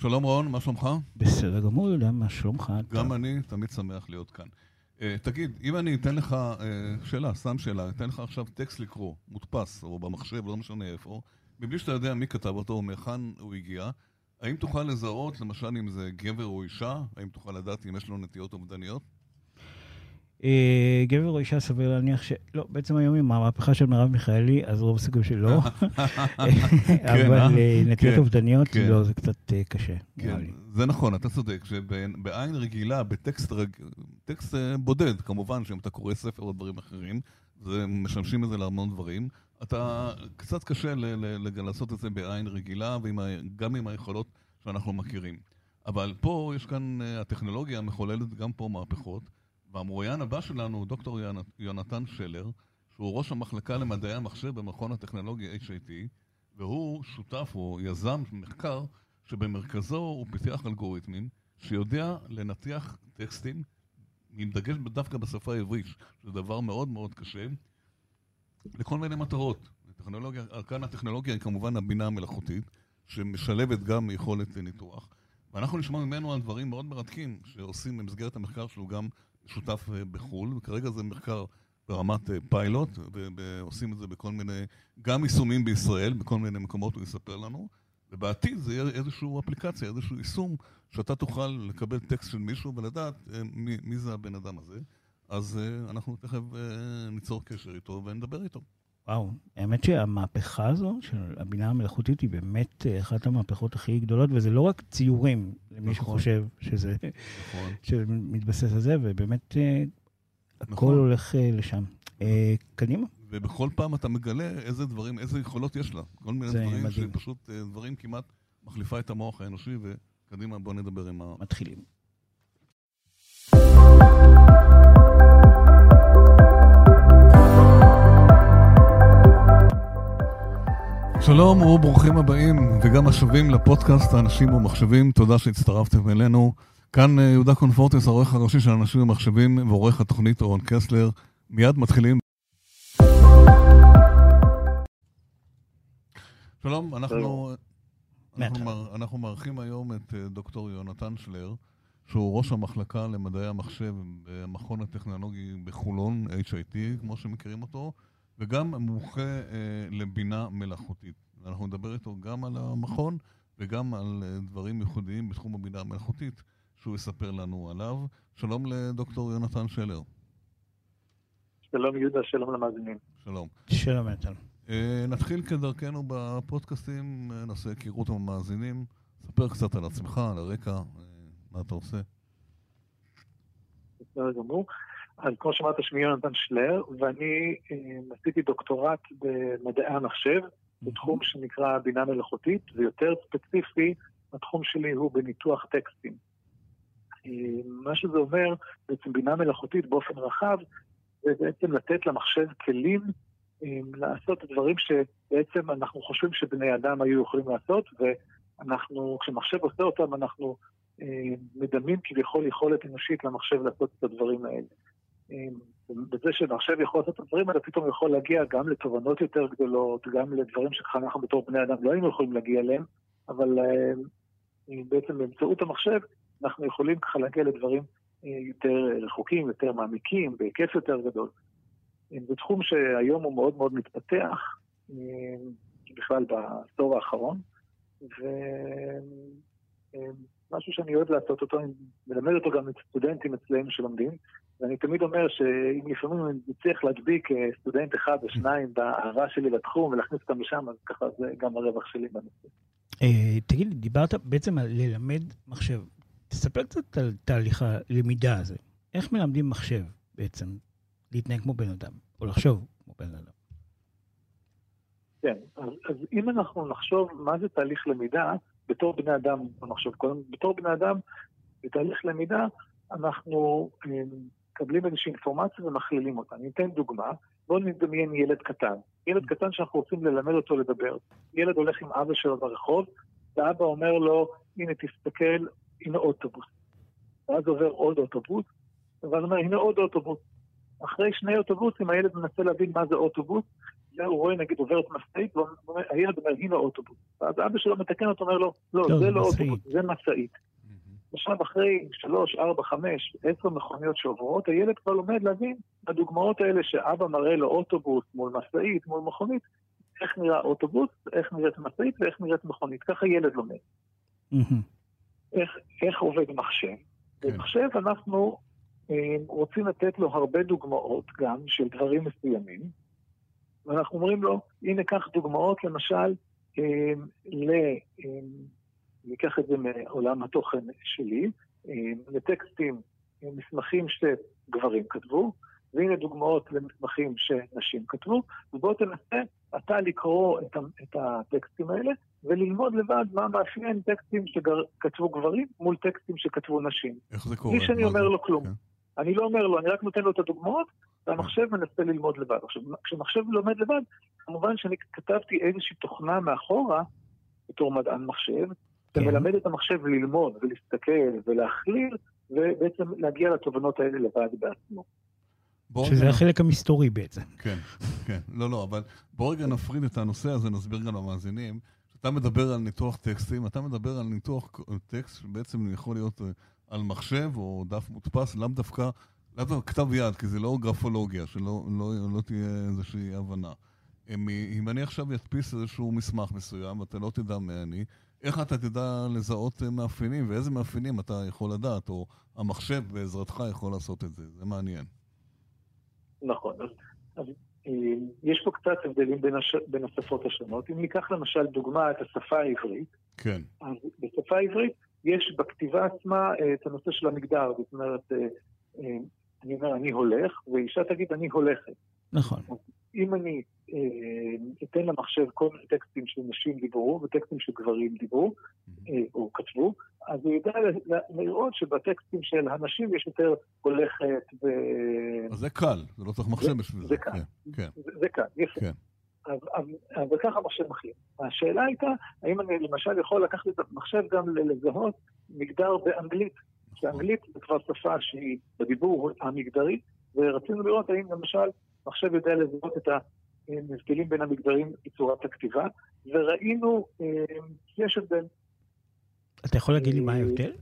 שלום רון, מה שלומך? בסדר גמור, יהודה, מה שלומך? גם אני תמיד שמח להיות כאן. Uh, תגיד, אם אני אתן לך, uh, שאלה, סתם שאלה, אתן לך עכשיו טקסט לקרוא, מודפס, או במחשב, לא משנה איפה, מבלי שאתה יודע מי כתב אותו או מהיכן הוא הגיע, האם תוכל לזהות, למשל, אם זה גבר או אישה? האם תוכל לדעת אם יש לו נטיות אובדניות? אה, גבר או אישה סביר להניח ש... לא, בעצם היום עם המהפכה של מרב מיכאלי, אז רוב הסיכוי שלא. כן, אבל אה? אה, נטיות כן, אובדניות, כן. לא, זה קצת קשה. נראה כן, לי. זה נכון, אתה צודק, שבעין רגילה, בטקסט בודד, כמובן שאם אתה קורא ספר או דברים אחרים, זה משמשים את זה להמון דברים, אתה, קצת קשה לעשות את זה בעין רגילה, וגם עם היכולות שאנחנו מכירים. אבל פה יש כאן, הטכנולוגיה מחוללת גם פה מהפכות, והמרואיין הבא שלנו הוא דוקטור יונ- יונתן שלר, שהוא ראש המחלקה למדעי המחשב במכון הטכנולוגי HIT, והוא שותף או יזם מחקר שבמרכזו הוא פיתח אלגוריתמים שיודע לנתח טקסטים עם דגש דווקא בשפה העברית, שזה דבר מאוד מאוד קשה, לכל מיני מטרות. הטכנולוגיה, כאן הטכנולוגיה היא כמובן הבינה המלאכותית, שמשלבת גם יכולת ניתוח. ואנחנו נשמע ממנו על דברים מאוד מרתקים שעושים במסגרת המחקר שלו גם שותף אה, בחו"ל, וכרגע זה מחקר ברמת אה, פיילוט, ועושים את זה בכל מיני, גם יישומים בישראל, בכל מיני מקומות הוא יספר לנו, ובעתיד זה יהיה איזושהי אפליקציה, איזשהו יישום, שאתה תוכל לקבל טקסט של מישהו ולדעת אה, מי, מי זה הבן אדם הזה. אז אנחנו תכף ניצור קשר איתו ונדבר איתו. וואו, האמת שהמהפכה הזו של הבינה המלאכותית היא באמת אה, אחת המהפכות הכי גדולות, וזה לא רק ציורים, למי נכון. שחושב שזה, נכון. שמתבסס על זה, ובאמת אה, הכל נכון. הולך אה, לשם. אה, קדימה. ובכל פעם אתה מגלה איזה דברים, איזה יכולות יש לה. כל מיני דברים מדהים. שפשוט, דברים כמעט מחליפה את המוח האנושי, וקדימה בוא נדבר עם ה... מתחילים. שלום וברוכים הבאים וגם השבים לפודקאסט האנשים ומחשבים, תודה שהצטרפתם אלינו. כאן אה, יהודה קונפורטס, העורך הראשי של אנשים ומחשבים ועורך התוכנית אורן קסלר. מיד מתחילים. שלום, אנחנו, אנחנו, אנחנו מארחים היום את אה, דוקטור יונתן שלר, שהוא ראש המחלקה למדעי המחשב במכון הטכנולוגי בחולון, HIT, כמו שמכירים אותו, וגם מומחה אה, לבינה מלאכותית. אנחנו נדבר איתו גם על המכון וגם על אה, דברים ייחודיים בתחום הבינה המלאכותית שהוא יספר לנו עליו. שלום לדוקטור יונתן שלר. שלום יהודה, שלום למאזינים. שלום. שלום נתן. אה, נתחיל כדרכנו בפודקאסטים, אה, נעשה היכרות עם המאזינים. ספר קצת על עצמך, על הרקע, אה, מה אתה עושה. בסדר גמור. אז כמו שאמרת, שמי יונתן שלר, ואני אה, עשיתי דוקטורט במדעי המחשב, בתחום שנקרא בינה מלאכותית, ויותר ספציפי, התחום שלי הוא בניתוח טקסטים. אה, מה שזה אומר, בעצם בינה מלאכותית באופן רחב, זה בעצם לתת למחשב כלים אה, לעשות דברים שבעצם אנחנו חושבים שבני אדם היו יכולים לעשות, ואנחנו, כשמחשב עושה אותם, אנחנו מדמים כביכול יכולת אנושית למחשב לעשות את הדברים האלה. בזה שמחשב יכול לעשות את הדברים האלה, פתאום יכול להגיע גם לתובנות יותר גדולות, גם לדברים שככה אנחנו בתור בני אדם לא היינו יכולים להגיע אליהם, אבל אה, בעצם באמצעות המחשב אנחנו יכולים ככה להגיע לדברים אה, יותר רחוקים, יותר מעמיקים, בהיקף יותר גדול. זה תחום שהיום הוא מאוד מאוד מתפתח, אה, בכלל בעשור האחרון, ומשהו שאני אוהב לעשות אותו, אני מלמד אותו גם את סטודנטים אצלנו שלומדים, ואני תמיד אומר שאם לפעמים אני מצליח להדביק אה, סטודנט אחד או שניים באהבה שלי לתחום ולהכניס אותם לשם, אז ככה זה גם הרווח שלי בנושא. אה, תגיד, דיברת בעצם על ללמד מחשב. תספר קצת על תהליך הלמידה הזה. איך מלמדים מחשב בעצם להתנהג כמו בן אדם, או לחשוב כמו בן אדם? כן, אז, אז אם אנחנו נחשוב מה זה תהליך למידה, בתור בני אדם, בוא נחשוב קודם, בתור בני אדם, בתהליך למידה, אנחנו אה, מקבלים איזושהי אינפורמציה ומכלילים אותה. אני אתן דוגמה, בואו נדמיין ילד קטן. ילד קטן שאנחנו רוצים ללמד אותו לדבר. ילד הולך עם אבא שלו ברחוב, ואבא אומר לו, הנה תסתכל, הנה אוטובוס. ואז עובר עוד אוטובוס, ואז אומר, הנה עוד אוטובוס. אחרי שני אוטובוסים הילד מנסה להבין מה זה אוטובוס, והוא רואה נגיד עוברת משאית, והילד אומר, הנה אוטובוס. ואז אבא שלו מתקן אותו, אומר לו, לא, לא זה לא אוטובוס, זה משאית. עכשיו אחרי שלוש, ארבע, חמש, עשר מכוניות שעוברות, הילד כבר לומד להבין בדוגמאות האלה שאבא מראה לו אוטובוס מול משאית, מול מכונית, איך נראה אוטובוס, איך נראית משאית ואיך נראית מכונית. ככה ילד לומד. איך, איך עובד מחשב. כן. במחשב אנחנו אה, רוצים לתת לו הרבה דוגמאות גם של דברים מסוימים, ואנחנו אומרים לו, הנה קח דוגמאות למשל אה, ל... אה, ניקח את זה מעולם התוכן שלי, אה, לטקסטים, אה, מסמכים שגברים כתבו, והנה דוגמאות למסמכים שנשים כתבו, ובואו תנסה אתה לקרוא את, את הטקסטים האלה וללמוד לבד מה מאפיין טקסטים שכתבו גברים מול טקסטים שכתבו נשים. איך זה קורה? בלי שאני אומר זה? לו כלום. כן. אני לא אומר לו, אני רק נותן לו את הדוגמאות, והמחשב כן. מנסה ללמוד לבד. עכשיו, כשמחשב לומד לבד, כמובן שאני כתבתי איזושהי תוכנה מאחורה, בתור מדען מחשב, כן. שמלמד את המחשב ללמוד ולהסתכל ולהכליל, ובעצם להגיע לתובנות האלה לבד בעצמו. שזה רגע... החלק המסתורי בעצם. כן, כן. לא, לא, אבל בוא רגע נפריד את הנושא הזה, נסביר גם למאזינים. כשאתה מדבר על ניתוח טקסטים, אתה מדבר על ניתוח טקסט שבעצם יכול להיות אה, על מחשב או דף מודפס, לאו דווקא, לאו דווקא כתב יד, כי זה לא גרפולוגיה, שלא לא, לא תהיה איזושהי הבנה. אם אני עכשיו אדפיס איזשהו מסמך מסוים, ואתה לא תדע מי אני, איך אתה תדע לזהות אה, מאפיינים, ואיזה מאפיינים אתה יכול לדעת, או המחשב בעזרתך יכול לעשות את זה, זה מעניין. נכון, אז, אז אה, יש פה קצת הבדלים בין, הש... בין השפות השונות. אם ניקח למשל דוגמה את השפה העברית, כן. אז בשפה העברית יש בכתיבה עצמה אה, את הנושא של המגדר, זאת אומרת, אני אומר אני הולך, ואישה תגיד אני הולכת. נכון. אם אני אה, אתן למחשב כל מיני טקסטים של נשים דיברו וטקסטים של גברים דיברו אה, או כתבו, אז הוא יודע לראות שבטקסטים של הנשים יש יותר הולכת ו... אז זה קל, זה לא צריך מחשב בשביל זה. זה קל, כן, כן. זה קל, יפה. כן. אז ככה המחשב מחליט. השאלה הייתה, האם אני למשל יכול לקחת את המחשב גם לזהות מגדר באנגלית, שאנגלית זה כבר שפה שהיא בדיבור המגדרי, ורצינו לראות האם למשל מחשב יודע לזהות את ההבדלים בין המגדרים בצורת הכתיבה, וראינו שיש אה, הבדל. אתה יכול להגיד לי מה ההבדל?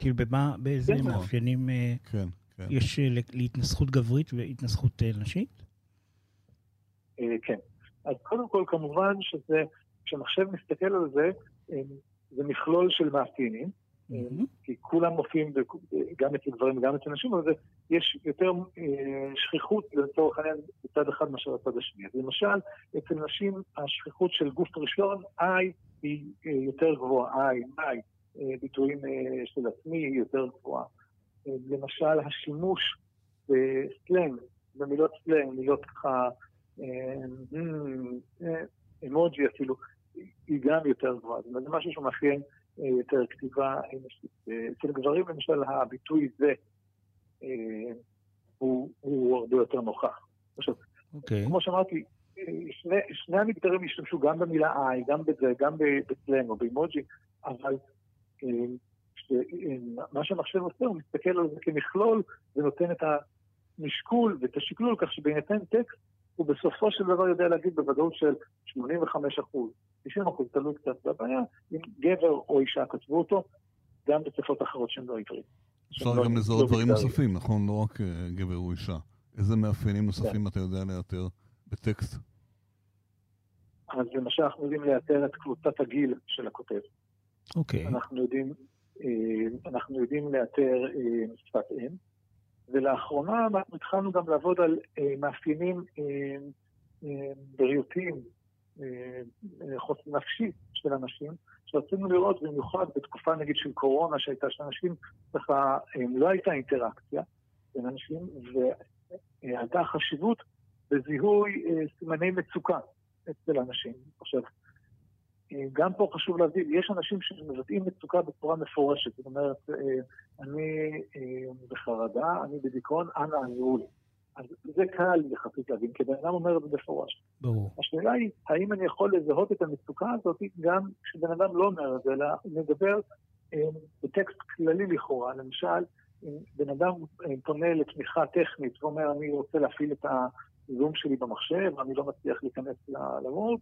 כאילו במה, באיזה כן, מאפיינים אה, כן, כן. יש אה, להתנסחות גברית והתנסחות נשית? כן. אז קודם כל, כמובן שזה, כשמחשב מסתכל על זה, זה מכלול של מאפיינים. כי כולם מופיעים גם אצל גברים וגם אצל נשים, אבל יש יותר אה, שכיחות לצורך העניין בצד אחד מאשר בצד השני. אז למשל, אצל נשים השכיחות של גוף ראשון, I היא אה, יותר גבוהה, I, I, אה, ביטויים של עצמי היא יותר גבוהה. למשל, השימוש בסלנג, במילות סלנג, מילות ככה, אמוג'י אפילו, היא גם יותר גבוהה. זה משהו שמאפיין יותר כתיבה אנושית. אצל גברים למשל הביטוי זה אה, הוא, הוא הרבה יותר נוכח. עכשיו, okay. אוקיי. כמו שאמרתי, שני, שני המגדרים השתמשו גם במילה I, גם בזה, גם בסלנג או באימוג'י, אבל אה, ש, אה, מה שהמחשב עושה, הוא מסתכל על זה כמכלול ונותן את המשקול ואת השקלול, כך שבהינתן טקסט, הוא בסופו של דבר יודע להגיד בוודאות של 85 אחוז. 90 אחוז, תלוי קצת בבעיה, אם גבר או אישה כתבו אותו, גם בשפות אחרות שהן לא עברית. אפשר לא גם לזהות דברים נוספים, נכון? לא רק אה, גבר או אישה. איזה מאפיינים נוספים כן. אתה יודע לאתר בטקסט? אז למשל אנחנו יודעים לאתר את קבוצת הגיל של הכותב. אוקיי. אנחנו יודעים, אה, אנחנו יודעים לאתר אה, שפת אם, ולאחרונה התחלנו גם לעבוד על מאפיינים בריאותיים אה, חוסן נפשי של אנשים, שרצינו לראות במיוחד בתקופה נגיד של קורונה שהייתה של אנשים, ככה לא הייתה אינטראקציה בין אנשים, והייתה חשיבות בזיהוי אה, סימני מצוקה אצל אנשים. עכשיו, אה, גם פה חשוב להבין, יש אנשים שמבטאים מצוקה בצורה מפורשת, זאת אומרת, אני בחרדה, אני בדיכאון, אנא עזרו לי. אז זה קל יחסית להבין, כי בן אדם אומר את זה בפורש. ברור. השאלה היא, האם אני יכול לזהות את המצוקה הזאת גם כשבן אדם לא אומר את זה, אלא נדבר אה, בטקסט כללי לכאורה. למשל, אם בן אדם אה, פונה לתמיכה טכנית ואומר, אני רוצה להפעיל את הזום שלי במחשב, אני לא מצליח להיכנס לוורט,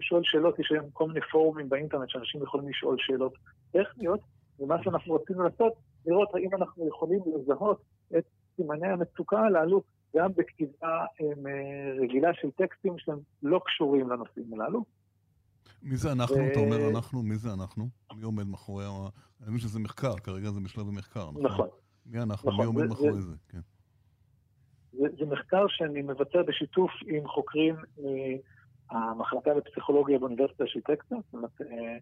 שואל שאלות, יש היום כל מיני פורומים באינטרנט שאנשים יכולים לשאול שאלות טכניות, ומה שאנחנו רצינו לעשות, לראות האם אנחנו יכולים לזהות את סימני המצוקה הללו גם בכתיבה אה, רגילה של טקסטים שהם לא קשורים לנושאים הללו. מי זה אנחנו? ו... אתה אומר אנחנו, מי זה אנחנו? מי עומד מאחורי ה... אני מבין שזה מחקר, כרגע זה בשלב המחקר, נכון? נכון. מי אנחנו? נכון. מי עומד זה, מאחורי זה? זה? כן. זה, זה מחקר שאני מבצע בשיתוף עם חוקרים מהמחלקה לפסיכולוגיה באוניברסיטה של טקסס, זאת אומרת, אה,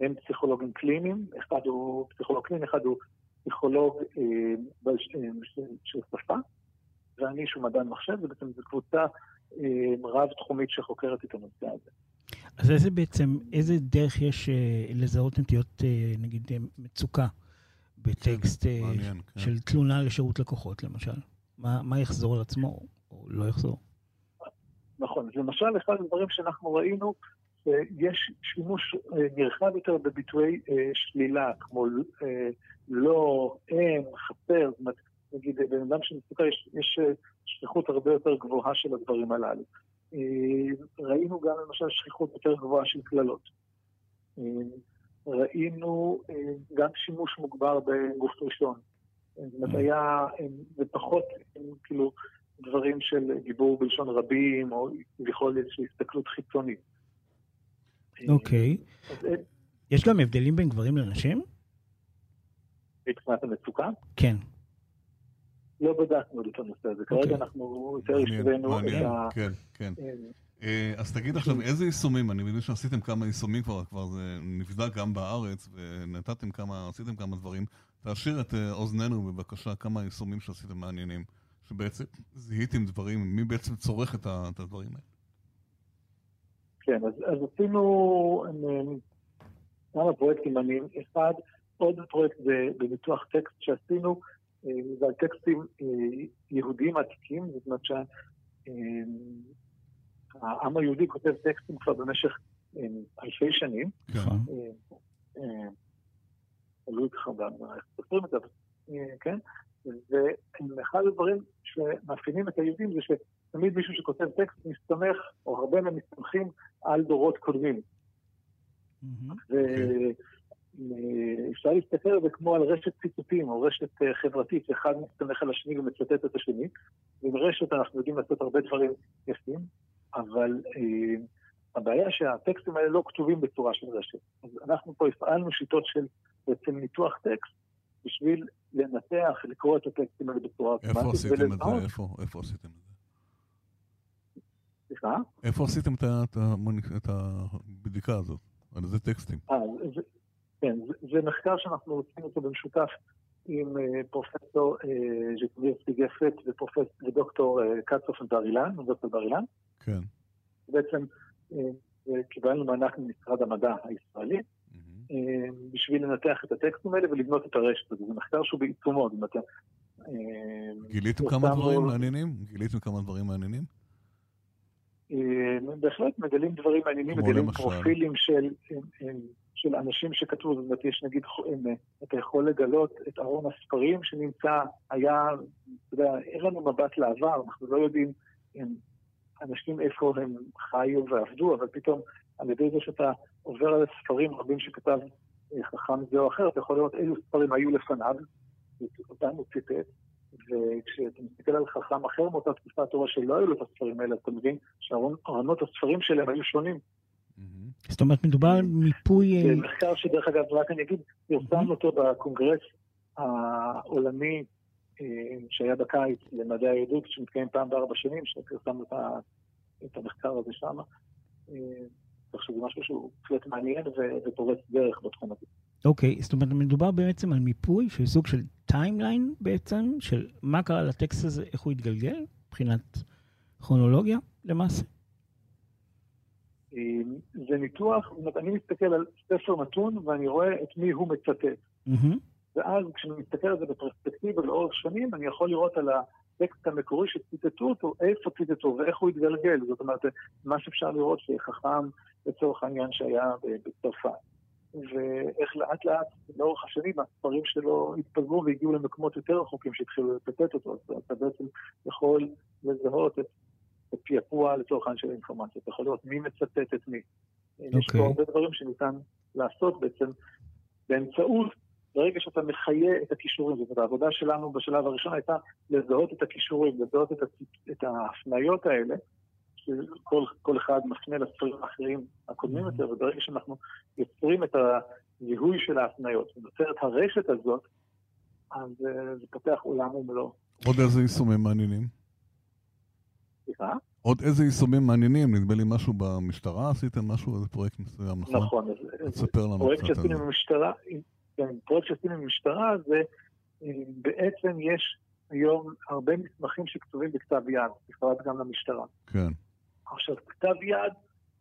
הם פסיכולוגים קליניים, אחד הוא פסיכולוג קליני, אחד הוא פסיכולוג אה, של, שפה, ואני שהוא מדען מחשב, ובעצם זו קבוצה אה, רב-תחומית שחוקרת את הנושא הזה. אז איזה בעצם, איזה דרך יש אה, לזהות נטיות, אה, נגיד, אה, מצוקה בטקסט כן, מעניין, כן. של תלונה לשירות לקוחות, למשל? מה, מה יחזור על עצמו או לא יחזור? נכון, אז למשל אחד הדברים שאנחנו ראינו, יש שימוש נרחב יותר בביטויי שלילה, כמו לא, אין, חסר, זאת אומרת, נגיד, בן אדם שמצוקה, יש, יש שכיחות הרבה יותר גבוהה של הדברים הללו. ראינו גם למשל שכיחות יותר גבוהה של קללות. ראינו גם שימוש מוגבר בגוף ראשון. זאת אומרת, היה, זה פחות כאילו דברים של דיבור בלשון רבים, או כביכול איזושהי הסתכלות חיצונית. אוקיי. יש גם הבדלים בין גברים לנשים? מבחינת המצוקה? כן. לא בדקנו את הנושא הזה. כרגע אוקיי. אנחנו יותר השווינו את ה... כן, כן. אה, אה, אז תגיד עכשיו, איזה יישומים, אני מבין שעשיתם כמה יישומים כבר, כבר זה נבדק גם בארץ, ונתתם כמה, עשיתם כמה דברים. תעשיר את אה, אוזנינו בבקשה, כמה יישומים שעשיתם מעניינים, שבעצם זיהיתם דברים, מי בעצם צורך את הדברים האלה? כן, אז, אז עשינו כמה פרויקטים מעניינים. אחד, עוד פרויקט בניתוח טקסט שעשינו, זה אה, על טקסטים אה, יהודיים עתיקים, זאת אומרת שהעם היהודי כותב טקסטים כבר במשך אה, אלפי שנים. נכון. תלוי ככה איך סופרים את זה, כן? ואחד הדברים שמאפיינים את היהודים זה שתמיד מישהו שכותב טקסט מסתמך, או הרבה מהם מסתמכים על דורות קודמים. אפשר להסתכל על זה כמו על רשת ציטוטים או רשת אה, חברתית שאחד מסתמך על השני ומצטט את השני. ועם רשת אנחנו יודעים לעשות הרבה דברים יפים, אבל אה, הבעיה שהטקסטים האלה לא כתובים בצורה של רשת. אז אנחנו פה הפעלנו שיטות של בעצם ניתוח טקסט בשביל לנתח, לקרוא את הטקסטים האלה בצורה אוטומטית. איפה עשיתם את זה? איפה, איפה עשיתם את זה? סליחה? איפה עשיתם את הבדיקה הזאת? על איזה טקסטים? אה, כן, זה, זה מחקר שאנחנו עושים אותו במשותף עם uh, פרופסור uh, ז'קובירסקי גפת ודוקטור קצוף בר אילן, דוקטור בר אילן. כן. בעצם קיבלנו מענק ממשרד המדע הישראלי, בשביל לנתח את הטקסטים האלה ולבנות את הרשת הזאת. זה מחקר שהוא בעיצומו, זאת אומרת... גיליתם כמה דברים מעניינים? גיליתם כמה דברים מעניינים? בהחלט מגלים דברים מעניינים, מגלים פרופילים של של אנשים שכתבו, זאת אומרת, יש נגיד, אתה יכול לגלות את ארון הספרים שנמצא, היה, אתה יודע, אין לנו מבט לעבר, אנחנו לא יודעים אנשים איפה הם חיו ועבדו, אבל פתאום על ידי זה שאתה עובר על הספרים רבים שכתב אה, חכם זה או אחר, אתה יכול לראות אילו ספרים היו לפניו, אותם הוא ציטט, וכשאתה מסתכל על חכם אחר מאותה תקופה טובה שלא היו לו את הספרים האלה, אתה מבין שארונות הספרים שלהם היו שונים. זאת אומרת, מדובר על מיפוי... זה מחקר שדרך אגב, רק אני אגיד, פרסמנו אותו בקונגרס העולמי אה, שהיה בקיץ למדעי היהדות, שמתקיים פעם בארבע שנים, שפרסמנו את המחקר הזה שם. אה, כך שזה משהו שהוא בהחלט מעניין ופורץ דרך בתחום הזה. אוקיי, okay, זאת אומרת, מדובר בעצם על מיפוי של סוג של timeline בעצם, של מה קרה לטקסט הזה, איך הוא התגלגל, מבחינת כרונולוגיה למעשה. זה ניתוח, זאת אומרת, אני מסתכל על ספר נתון ואני רואה את מי הוא מצטט. Mm-hmm. ואז כשאני מסתכל על זה בפרספקטיבה לאורך שנים, אני יכול לראות על הטקסט המקורי שציטטו אותו, איפה ציטטו ואיך הוא התגלגל. זאת אומרת, מה שאפשר לראות שחכם, לצורך העניין, שהיה בצרפת. ואיך לאט לאט, לאורך השנים, הספרים שלו התפזרו והגיעו למקומות יותר רחוקים שהתחילו לצטט אותו. אז אתה בעצם יכול לזהות את ופעפוע לצורך העניין של האינפורמציה. אתה יכול לראות מי מצטט את מי. Okay. יש פה אוקיי. הרבה דברים שניתן לעשות בעצם באמצעות, ברגע שאתה מחיה את הכישורים. זאת אומרת, העבודה שלנו בשלב הראשון הייתה לזהות את הכישורים, לזהות את, את ההפניות האלה, שכל אחד מפנה לספרים האחרים הקודמים יותר, וברגע שאנחנו יוצרים את הזיהוי של ההפניות, ונוצר את הרשת הזאת, אז uh, זה פותח עולם ומלואו. עוד איזה יישומים מעניינים? סליחה? עוד איזה יישומים מעניינים? נדמה לי משהו במשטרה עשיתם משהו, איזה פרויקט מסוים, נכון? נכון. תספר לנו פרויקט שעשינו במשטרה, כן, פרויקט שעשינו במשטרה זה, אה, בעצם יש היום הרבה מסמכים שכתובים בכתב יד, בפרט גם למשטרה. כן. כתב יד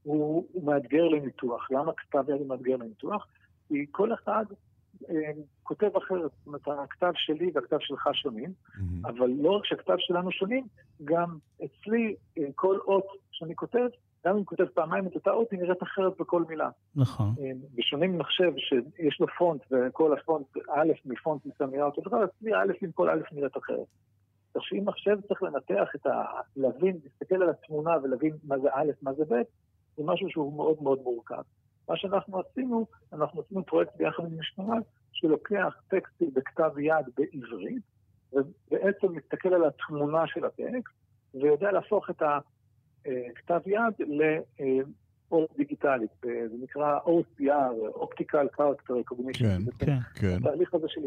הוא, הוא מאתגר לניתוח. למה כתב יד הוא מאתגר לניתוח? כי כל אחד אה, כותב אחרת. זאת אומרת, הכתב שלי והכתב שלך שונים, mm-hmm. אבל לא רק שהכתב שלנו שונים, גם אצלי אה, כל אות שאני כותב, גם אם כותב פעמיים את אותה אות, היא נראית אחרת בכל מילה. נכון. אה, בשונה ממחשב שיש לו פונט, וכל הפונט, א' מפונט מסוים נראה אותו דבר, אצלי א' עם כל א' נראית אחרת. כך שאם מחשב צריך לנתח את ה... להבין, להסתכל על התמונה ולהבין מה זה א', מה זה ב', זה משהו שהוא מאוד מאוד מורכב. מה שאנחנו עשינו, אנחנו עשינו פרויקט ביחד עם משטרה, שלוקח טקסטים בכתב יד בעברית, ובעצם מסתכל על התמונה של הטקסט, ויודע להפוך את הכתב יד לאור דיגיטלית. זה נקרא OCR, Optical Character Recognition. כן, כן, כן. התהליך הזה של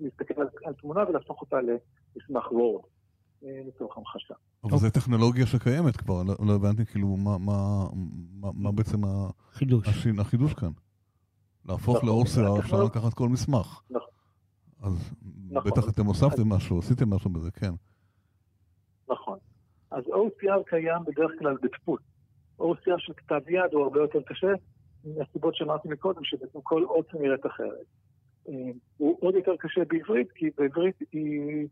להסתכל על תמונה ולהפוך אותה למסמך וורד. אה, לצורך המחשה. אבל זו טכנולוגיה שקיימת כבר, לא, לא הבנתי כאילו מה בעצם החידוש כאן. להפוך נכון, לאורסר אפשר לקחת כל מסמך. נכון. אז נכון. בטח אתם הוספתם משהו, עשיתם משהו בזה, כן. נכון. אז OCR קיים בדרך כלל בדפוס. OCR של כתב יד הוא הרבה יותר קשה, מהסיבות שאמרתי מקודם, שבעצם כל אות נראית אחרת. אה, הוא עוד יותר קשה בעברית, כי בעברית היא...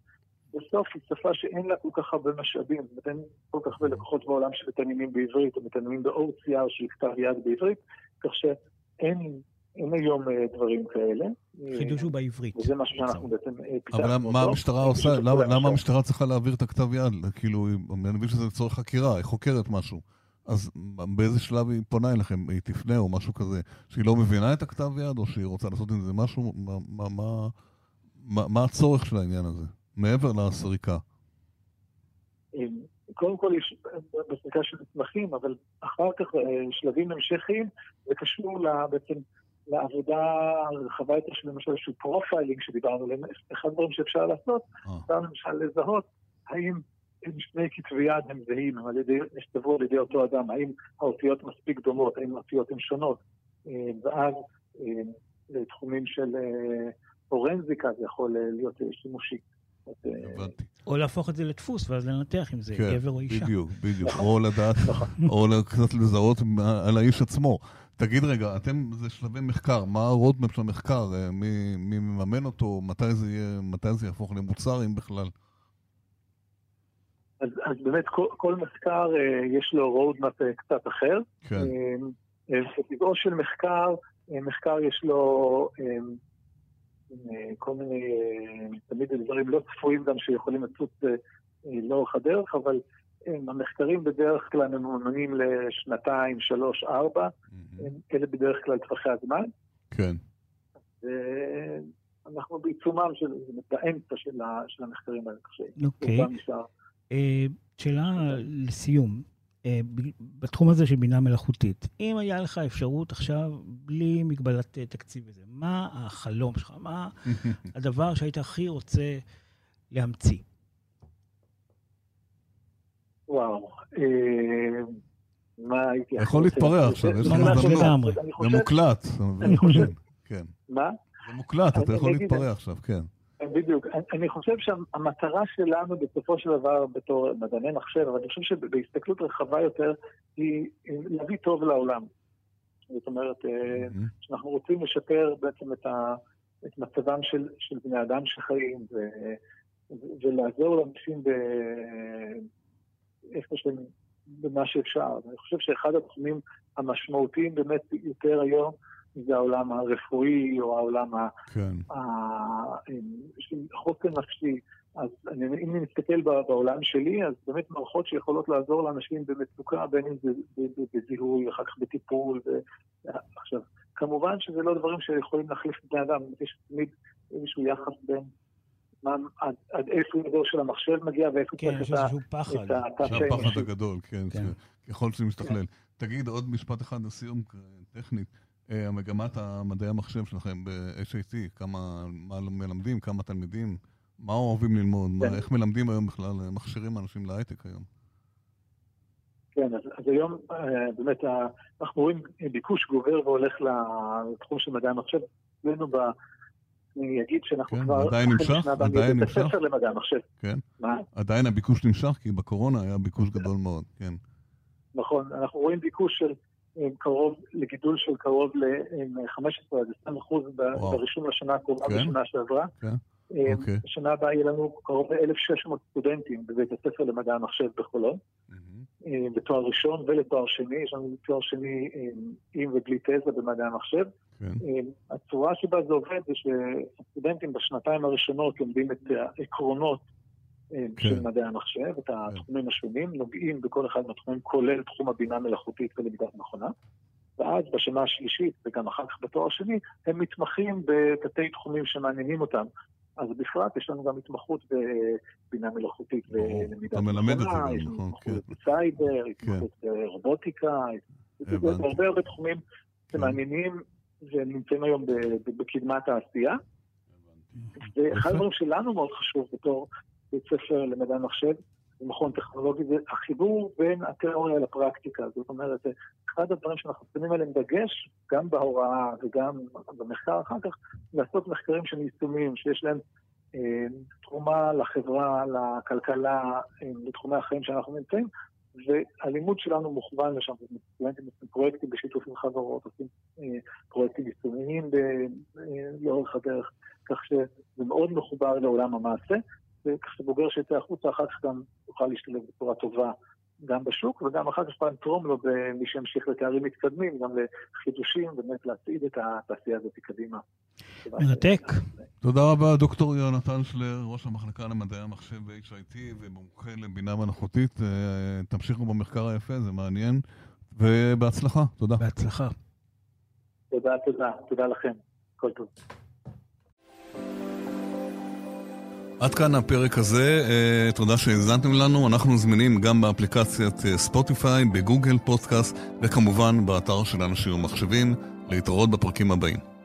בסוף היא שפה שאין לה כל כך הרבה משאבים, זאת אומרת, אין כל כך הרבה לקוחות בעולם שמתעניינים בעברית, או מתעניינים ב-OCR של כתב יד בעברית, כך שאין אין היום אה, דברים כאלה. חידוש הוא בעברית. וזה משהו שאנחנו בעצם אה, פיתחנו אבל מה המשטרה עושה? למה המשטרה צריכה להעביר את הכתב יד? כאילו, אני מבין שזה לצורך חקירה, היא חוקרת משהו. אז באיזה שלב היא פונה אליכם? היא תפנה או משהו כזה? שהיא לא מבינה את הכתב יד, או שהיא רוצה לעשות עם זה משהו? מה הצורך של העניין הזה? מעבר לסריקה? קודם כל יש בסריקה של מסמכים, אבל אחר כך אה, שלבים המשכיים, זה קשור בעצם לעבודה הרחבה יותר של למשל איזשהו profiling שדיברנו עליהם. אחד הדברים שאפשר לעשות, אה. אפשר למשל לזהות האם שני כתבי יד הם זהים, הם נכתבו על ידי אותו אדם, האם האותיות מספיק דומות, האם האותיות הן שונות, אה, ואז לתחומים של פורנזיקה זה יכול להיות שימושי. הבנתי. או להפוך את זה לדפוס, ואז לנתח אם זה כן, גבר או אישה. בדיוק, בדיוק. או לדעת, או קצת לזהות על האיש עצמו. תגיד רגע, אתם, זה שלבי מחקר, מה ה roadmap של המחקר? אה, מי, מי מממן אותו? מתי זה, יהיה, מתי זה יהפוך למוצר, אם בכלל? אז, אז באמת כל, כל מחקר אה, יש לו roadmap אה, קצת אחר. כן. בטבעו של מחקר, מחקר יש לו אה, כל מיני, אה, תמיד דברים לא צפויים גם שיכולים לצוץ אה, לאורך הדרך, אבל המחקרים בדרך כלל ממומנים לשנתיים, שלוש, ארבע, אלה בדרך כלל טווחי הזמן. כן. ואנחנו בעיצומם של, באמצע של, המחקרים האלה, אוקיי. שאלה לסיום. אה, בתחום הזה של בינה מלאכותית, אם היה לך אפשרות עכשיו, בלי מגבלת אה, תקציב וזה, מה החלום שלך? מה הדבר שהיית הכי רוצה להמציא? וואו, אה, מה הייתי... יכול להתפרע עכשיו, יש לך הזדמנות. זה מוקלט. כן. מה? זה מוקלט, אתה יכול להתפרע עכשיו, כן. בדיוק. אני חושב שהמטרה שלנו בסופו של דבר בתור מדעני מחשב, אבל אני חושב שבהסתכלות רחבה יותר, היא להביא טוב לעולם. זאת אומרת, mm-hmm. שאנחנו רוצים לשפר בעצם את, ה, את מצבם של, של בני אדם שחיים, ו, ולעזור לאנשים איפה שהם, במה שאפשר. אני חושב שאחד התחומים המשמעותיים באמת יותר היום, זה העולם הרפואי או העולם כן. החוסן נפשי. אז אני, אם אני מסתכל בעולם שלי, אז באמת מערכות שיכולות לעזור לאנשים במצוקה, בין אם זה בזיהוי, אחר כך בטיפול. ו... עכשיו, כמובן שזה לא דברים שיכולים להחליף בני אדם, יש תמיד איזשהו יחס בין מה, עד, עד איפה ידו של המחשב מגיע ואיפה כן, צריך את ה... זה הפחד הגדול, כן, כן. ככל שזה משתכלל. כן. תגיד עוד משפט אחד לסיום, טכנית. המגמת המדעי המחשב שלכם ב-HIT, כמה, מה מלמדים, כמה תלמידים, מה אוהבים ללמוד, כן. מה, איך מלמדים היום בכלל, מכשירים אנשים להייטק היום? כן, אז, אז היום אה, באמת אנחנו רואים ביקוש גובר והולך לתחום של מדעי המחשב. אצלנו ב... אני אגיד שאנחנו כן, כבר... עדיין נמשך? עדיין נמשך? בית הספר למדעי המחשב. כן. מה? עדיין הביקוש נמשך, כי בקורונה היה ביקוש גדול מאוד, כן. נכון, אנחנו רואים ביקוש של קרוב, לגידול של קרוב ל-15 עד 20 אחוז ברישום לשנה הקרובה כן? בשנה שעברה. כן. Okay. אוקיי. בשנה הבאה יהיה לנו קרוב ל-1,600 סטודנטים בבית הספר למדעי המחשב בחולון, mm-hmm. בתואר ראשון ולתואר שני, יש לנו תואר שני עם ובלי תזה במדעי המחשב. כן. הצורה שבה זה עובד זה שהסטודנטים בשנתיים הראשונות לומדים את העקרונות כן. של מדעי המחשב, את התחומים השונים, נוגעים בכל אחד מהתחומים, כולל תחום הבינה מלאכותית ולמידת מכונה. ואז בשנה השלישית, וגם אחר כך בתואר השני, הם מתמחים בתתי תחומים שמעניינים אותם. אז בפרט יש לנו גם התמחות בבינה מלאכותית ולמידת מכונה, יש לנו נכון, התמחות כן. בסייבר, כן. התמחות ברובוטיקה, הרבה הרבה תחומים שמעניינים והם נמצאים היום בקדמת העשייה. ואחד הדברים שלנו מאוד חשוב בתור בית ספר למדעי המחשב, במכון טכנולוגי, זה החיבור בין התיאוריה לפרקטיקה. זאת אומרת, אחד הדברים שאנחנו שמים עליהם דגש, גם בהוראה וגם במחקר אחר כך, לעשות מחקרים שהם יישומיים, שיש להם אה, תרומה לחברה, לכלכלה, אה, לתחומי החיים שאנחנו נמצאים, והלימוד שלנו מוכוון לשם, סטודנטים עושים פרויקטים בשיתוף עם חברות, עושים אה, פרויקטים יישומיים אה, לאורך הדרך, כך שזה מאוד מחובר לעולם המעשה. וכשבוגר שיצא החוצה, אחר כך גם יוכל להשתלב בצורה טובה גם בשוק, וגם אחר כך יוכל לתרום לו במי שימשיך לתארים מתקדמים, גם לחידושים, באמת להצעיד את התעשייה הזאת קדימה. מרתק. תודה רבה, דוקטור יונתן שלר, ראש המחלקה למדעי המחשב ב-HIT ומומחה לבינה מלאכותית. אה, תמשיכו במחקר היפה, זה מעניין, ובהצלחה. תודה. בהצלחה. תודה, תודה. תודה לכם. כל טוב. עד כאן הפרק הזה, אה, תודה שהאזנתם לנו, אנחנו זמינים גם באפליקציית אה, ספוטיפיי, בגוגל פודקאסט וכמובן באתר של אנשים ומחשבים, להתראות בפרקים הבאים.